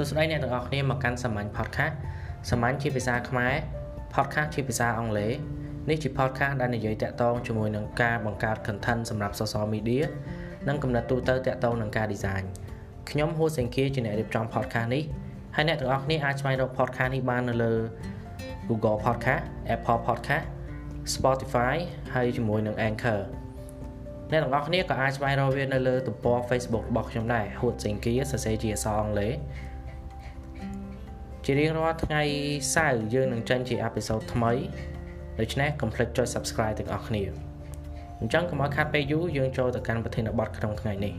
សួស្តីអ្នកទាំងអស់គ្នាមកកាន់សាមញ្ញ podcast សាមញ្ញជាភាសាខ្មែរ podcast ជាភាសាអង់គ្លេសនេះជា podcast ដែលនិយាយតាក់ទងជាមួយនឹងការបង្កើត content សម្រាប់ social media និងកំណត់ទូទៅតាក់ទងនឹងការ design ខ្ញុំហួសេងគាជាអ្នករៀបចំ podcast នេះហើយអ្នកទាំងអស់គ្នាអាចស្វែងរក podcast នេះបាននៅលើ Google Podcast Apple Podcast Spotify ហើយជាមួយនឹង Anchor អ្នកទាំងអស់គ្នាក៏អាចស្វែងរកវានៅលើទំព័រ Facebook របស់ខ្ញុំដែរហួតសេងគីសរសេរជាអក្សរអង់គ្លេស ជារៀងរាល់ថ្ងៃសៅរ៍យើងនឹងចេញជាអេពីសូតថ្មីដូច្នេះកុំភ្លេចចុច Subscribe ទាំងអស់គ្នាអញ្ចឹងកុំឲ្យខាត់ពេលយូរយើងចូលទៅកាន់ប្រធានបទក្នុងថ្ងៃនេះ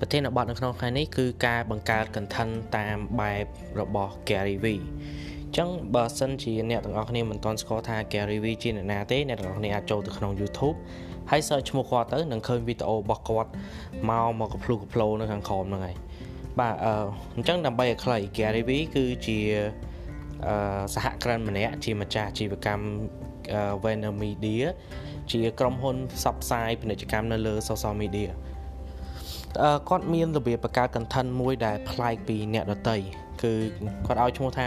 ប្រធានបទនៅក្នុងថ្ងៃនេះគឺការបង្កើត content តាមបែបរបស់ Gary V អញ្ចឹងបើសិនជាអ្នកទាំងអស់គ្នាមិនទាន់ស្គាល់ថា Gary V ជាអ្នកណាទេអ្នកទាំងអស់គ្នាអាចចូលទៅក្នុង YouTube ហើយ search ឈ្មោះគាត់ទៅនឹងឃើញវីដេអូរបស់គាត់មកមកកភ្លុកភ្លោនៅខាងក្រោមហ្នឹងហើយបាទអឺអញ្ចឹងដើម្បីឲ្យខ្លី Gary V គឺជាអឺសហគ្រិនម្នាក់ជាម្ចាស់ជីវកម្ម Venom Media ជាក្រុមហ៊ុនផ្សព្វផ្សាយពាណិជ្ជកម្មនៅលើ social media គាត់មានរបៀបបង្កើត content មួយដែលប្លែកពីអ្នកដទៃគឺគាត់ឲ្យឈ្មោះថា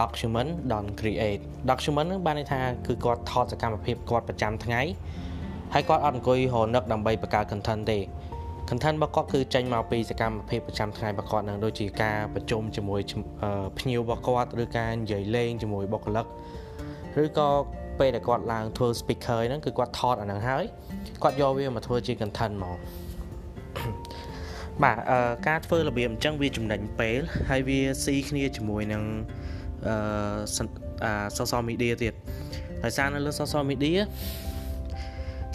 document don't create document ហ្នឹងបានន័យថាគឺគាត់ថតសកម្មភាពគាត់ប្រចាំថ្ងៃហើយគាត់អត់អង្គុយរនឹកដើម្បីបង្កើត content ទេ content របស់គាត់គឺចេញមកពីសកម្មភាពប្រចាំថ្ងៃរបស់គាត់នឹងដូចជាការប្រជុំជាមួយភ្ញៀវរបស់គាត់ឬការនិយាយលេងជាមួយបុគ្គលិកឬក៏ពេលដែលគាត់ឡើងធ្វើ speaker ហ្នឹងគឺគាត់ថតអាហ្នឹងហើយគាត់យកវាមកធ្វើជា content មក បាទអឺការធ្វើរបៀបអញ្ចឹងវាចំណេញពេលហើយវាស៊ីគ្នាជាមួយនឹងអឺអា social media ទៀតដោយសារនៅលើ social media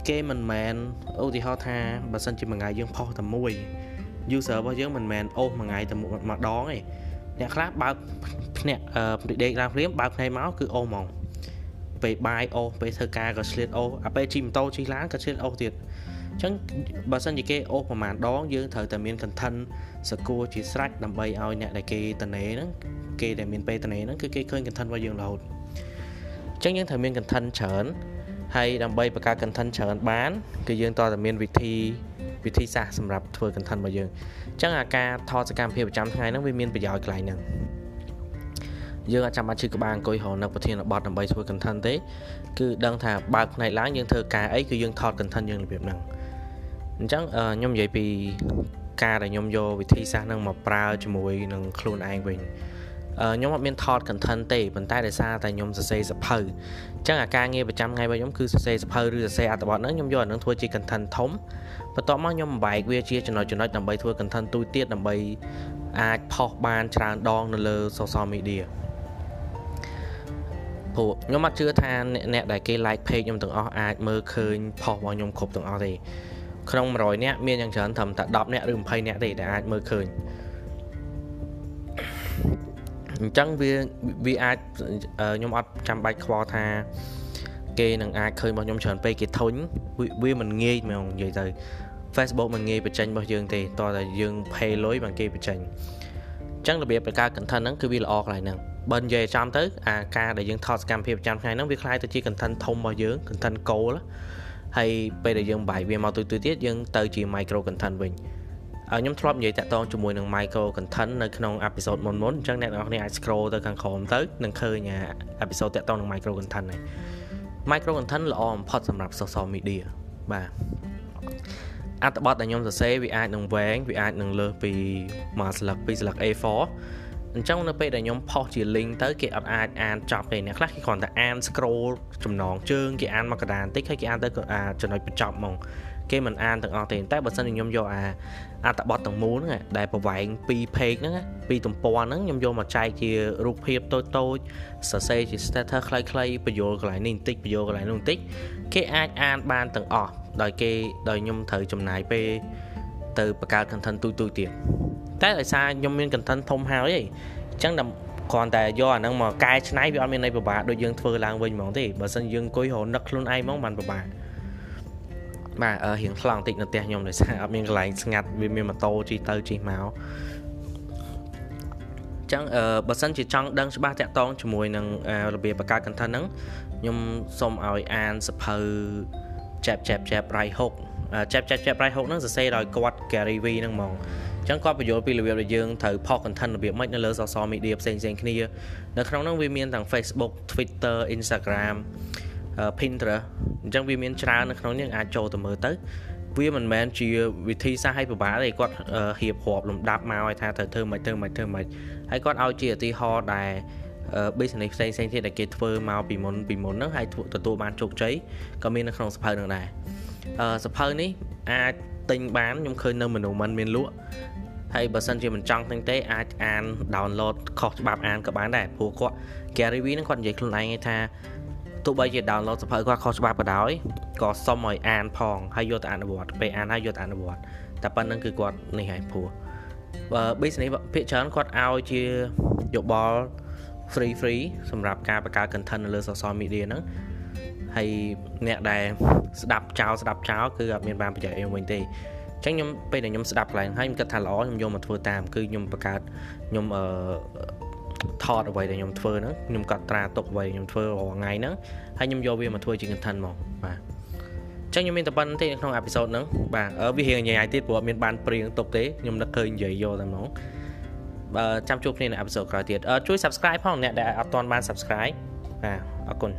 គេមិនមែនឧទាហរណ៍ថាបើសិនជាមួយថ្ងៃយើងផុសតែមួយ user របស់យើងមិនមែនអូសមួយថ្ងៃតែម្ដងទេអ្នកខ្លះបើកភ្នាក់ពីដេកឡើងភ្លាមបើកភ្នែកមកគឺអូសហ្មងពេលបាយអូសពេលធ្វើការក៏ឆ្លៀតអូសអាពេលជិះម៉ូតូជិះឡានក៏ឆ្លៀតអូសទៀតអ ញ្ចឹងបើសិនជាគេអូសប្រហែលដងយើងត្រូវតែមាន content សកួរជាស្រេចដើម្បីឲ្យអ្នកដែលគេតនេហ្នឹងគេដែលមានពេលតនេហ្នឹងគឺគេឃើញ content របស់យើងរហូតអញ្ចឹងយើងត្រូវមាន content ច្រើនហើយដើម្បីបង្កើត content ច្រើនបានគឺយើងតើតែមានវិធីវិធីសាស្ត្រសម្រាប់ធ្វើ content របស់យើងអញ្ចឹងអាការថតសកម្មភាពប្រចាំថ្ងៃហ្នឹងវាមានប្រយោជន៍កន្លែងហ្នឹងយើងអាចចាំបាច់ឈឺក្បាលអង្គុយរហនៅប្រធានបទដើម្បីធ្វើ content ទេគឺដឹងថាបើកផ្នែកឡើងយើងធ្វើការអីគឺយើងថត content យើងរបៀបហ្នឹង អញ្ចឹងខ្ញុំនិយាយពីការដែលខ្ញុំយកវិធីសាស្ត្រហ្នឹងមកប្រើជាមួយនឹងខ្លួនឯងវិញខ្ញុំអត់មានថត content ទេប៉ុន្តែដោយសារតែខ្ញុំសរសេរសភៅអញ្ចឹងអាការងារប្រចាំថ្ងៃរបស់ខ្ញុំគឺសរសេរសភៅឬសរសេរអត្ថបទហ្នឹងខ្ញុំយកអានឹងធ្វើជា content ធំបន្ទាប់មកខ្ញុំបំបែកវាជាចំណុចចំណុចដើម្បីធ្វើ content ទូទៀតដើម្បីអាចផុសបានច្រើនដងនៅលើ social media ព្រោះខ្ញុំអត់ជឿថាអ្នកដែលគេ like page ខ្ញុំទាំងអស់អាចមើលឃើញផុសរបស់ខ្ញុំគ្រប់ទាំងអស់ទេ ក្នុង100នាក់មានយ៉ាងច្រើនត្រឹមតែ10នាក់ឬ20នាក់ទេដែលអាចមើលឃើញអញ្ចឹងវាវាអាចខ្ញុំអត់ចាំបាច់ខ្វល់ថាគេនឹងអាចឃើញរបស់ខ្ញុំច្រើនពេកគេធុញវាមិនងាយហ្មងនិយាយទៅ Facebook មិនងាយបញ្ចេញរបស់យើងទេតោះតែយើង pay លុយបានគេបញ្ចេញអញ្ចឹងរបៀបបង្កើត content ហ្នឹងគឺវាល្អកន្លែងហ្នឹងបើនិយាយចាំទៅអាការដែលយើងថតសកម្មភាពប្រចាំថ្ងៃហ្នឹងវាคล้ายទៅជា content ធំរបស់យើង content goal ហើ យពេលដែលយើងបែកវាមកទុយទុយទៀតយើងទៅជា micro content វិញខ្ញុំធ្លាប់និយាយតាក់ទងជាមួយនឹង micro content នៅក្នុងអេពីសូតមុនមុនអញ្ចឹងអ្នកនរគ្នាអាច scroll ទៅខាងក្រោមទៅនឹងឃើញអេពីសូតតាក់ទងនឹង micro content ហ្នឹង micro content ល្អបំផុតសម្រាប់ social media បាទអត្ថបទដែលខ្ញុំសរសេរវាអាចនឹងវែងវាអាចនឹងលើសពីមួយស្លឹកពីរស្លឹក A4 អញ្ចឹងនៅពេលដែលខ្ញុំផុសជា link ទៅគេអត់អាចអានចប់ទេអ្នកខ្លះគេគ្រាន់តែអាន scroll ចំណងជើងគេអានមកកដានតិចហើយគេអានទៅចំណុចបញ្ចប់ហ្មងគេមិនអានទាំងអស់ទេតែបើសិនជាខ្ញុំយកអាអត្ថបទទាំងមូលហ្នឹងដែលប្រវែង2 page ហ្នឹងពីទំព័រហ្នឹងខ្ញុំយកមកចែកជារូបភាពតូចតូចសរសេរជា status ខ្លីៗបញ្យល់កន្លែងនេះបន្តិចបញ្យល់កន្លែងនោះបន្តិចគេអាចអានបានទាំងអស់ដោយគេដោយខ្ញុំត្រូវចំណាយពេលទៅបង្កើត content ទូទូទៀត តែដោយសារខ្ញុំមាន content ធំហើយអញ្ចឹងដល់គ្រាន់តែយកអាហ្នឹងមកកែច្នៃវាអត់មានន័យពិបាកដូចយើងធ្វើឡើងវិញហ្មងទេបើមិនយើងអង្គុយរនឹកខ្លួនឯងហ្មងបានពិបាកបាទរៀងថ្លង់តិចនៅផ្ទះខ្ញុំដោយសារអត់មានកន្លែងស្ងាត់វាមានម៉ូតូជិះទៅជិះមកចឹងអឺបើសិនជាចង់ដឹងច្បាស់តាក់ទងជាមួយនឹងរបៀបបង្កើត content ហ្នឹងខ្ញុំសូមឲ្យអានសភៅ Jab Jab Jab Right Hook Jab Jab Jab Right Hook ហ្នឹងសរសេរដោយគាត់ Gary V ហ្នឹងហ្មង អញ្ចឹងគាត់បញ្យល់ពីរបៀបដែលយើងត្រូវផុស content របៀបម៉េចនៅលើ social media ផ្សេងផ្សេងគ្នានៅក្នុងហ្នឹងវាមានទាំង Facebook Twitter Instagram Pinterest អញ្ចឹងវាមានច្រើននៅក្នុងនេះអាចចូលទៅមើលទៅវាមិនមែនជាវិធីសាស្ត្រឲ្យពិបាកទេគាត់ហៀបរាប់លំដាប់មកឲ្យថាត្រូវធ្វើមិនធ្វើមិនធ្វើមិនហើយគាត់ឲ្យជាឧទាហរណ៍ដែល business ផ្សេងផ្សេងទៀតដែលគេធ្វើមកពីមុនពីមុនហ្នឹងហើយទទួលបានជោគជ័យក៏មាននៅក្នុងសភៅហ្នឹងដែរអឺសភៅនេះអាច ទិញបានខ្ញុំឃើញនៅមនុស្សមិនមានលក់ហើយបើសិនជាមិនចង់ទិញទេអាចអាន download ខុសច្បាប់អានក៏បានដែរព្រោះគាត់ Gary Vee ហ្នឹងគាត់និយាយខ្លួនឯងថាទោះបីជា download សភៅគាត់ខុសច្បាប់ក៏ដោយក៏សុំឲ្យអានផងហើយយកទៅអនុវត្តពេលអានហើយយកទៅអនុវត្តតែប៉ុណ្្នឹងគឺគាត់នេះហើយព្រោះបើ business ភាគច្រើនគាត់ឲ្យជាយោបល់ free free សម្រាប់ការបង្កើត content នៅលើ social media ហ្នឹង ហើយអ្នកដែលស្ដាប់ចោលស្ដាប់ចោលគឺអត់មានបានប្រយោជន៍អីវិញទេអញ្ចឹងខ្ញុំពេលដែលខ្ញុំស្ដាប់កន្លែងហើយខ្ញុំគិតថាល្អខ្ញុំយកមកធ្វើតាមគឺខ្ញុំបង្កើតខ្ញុំអឺថតអ្វីដែលខ្ញុំធ្វើហ្នឹងខ្ញុំកត់ត្រាទុកអ្វីខ្ញុំធ្វើរាល់ថ្ងៃហ្នឹងហើយខ្ញុំយកវាមកធ្វើជា content មកបាទចឹងខ្ញុំមានតែប៉ុណ្្នឹងទេនៅក្នុងអេពីសូតហ្នឹងបាទវារៀងញ៉ៃទៀតព្រោះអត់មានបានព្រៀងទុកទេខ្ញុំនឹកឃើញនិយាយយកតែហ្មងបើចាំជួបគ្នានៅអេពីសូតក្រោយទៀតជួយ subscribe ផងអ្នកដែលអត់ទាន់បាន subscribe បាទអរគុណ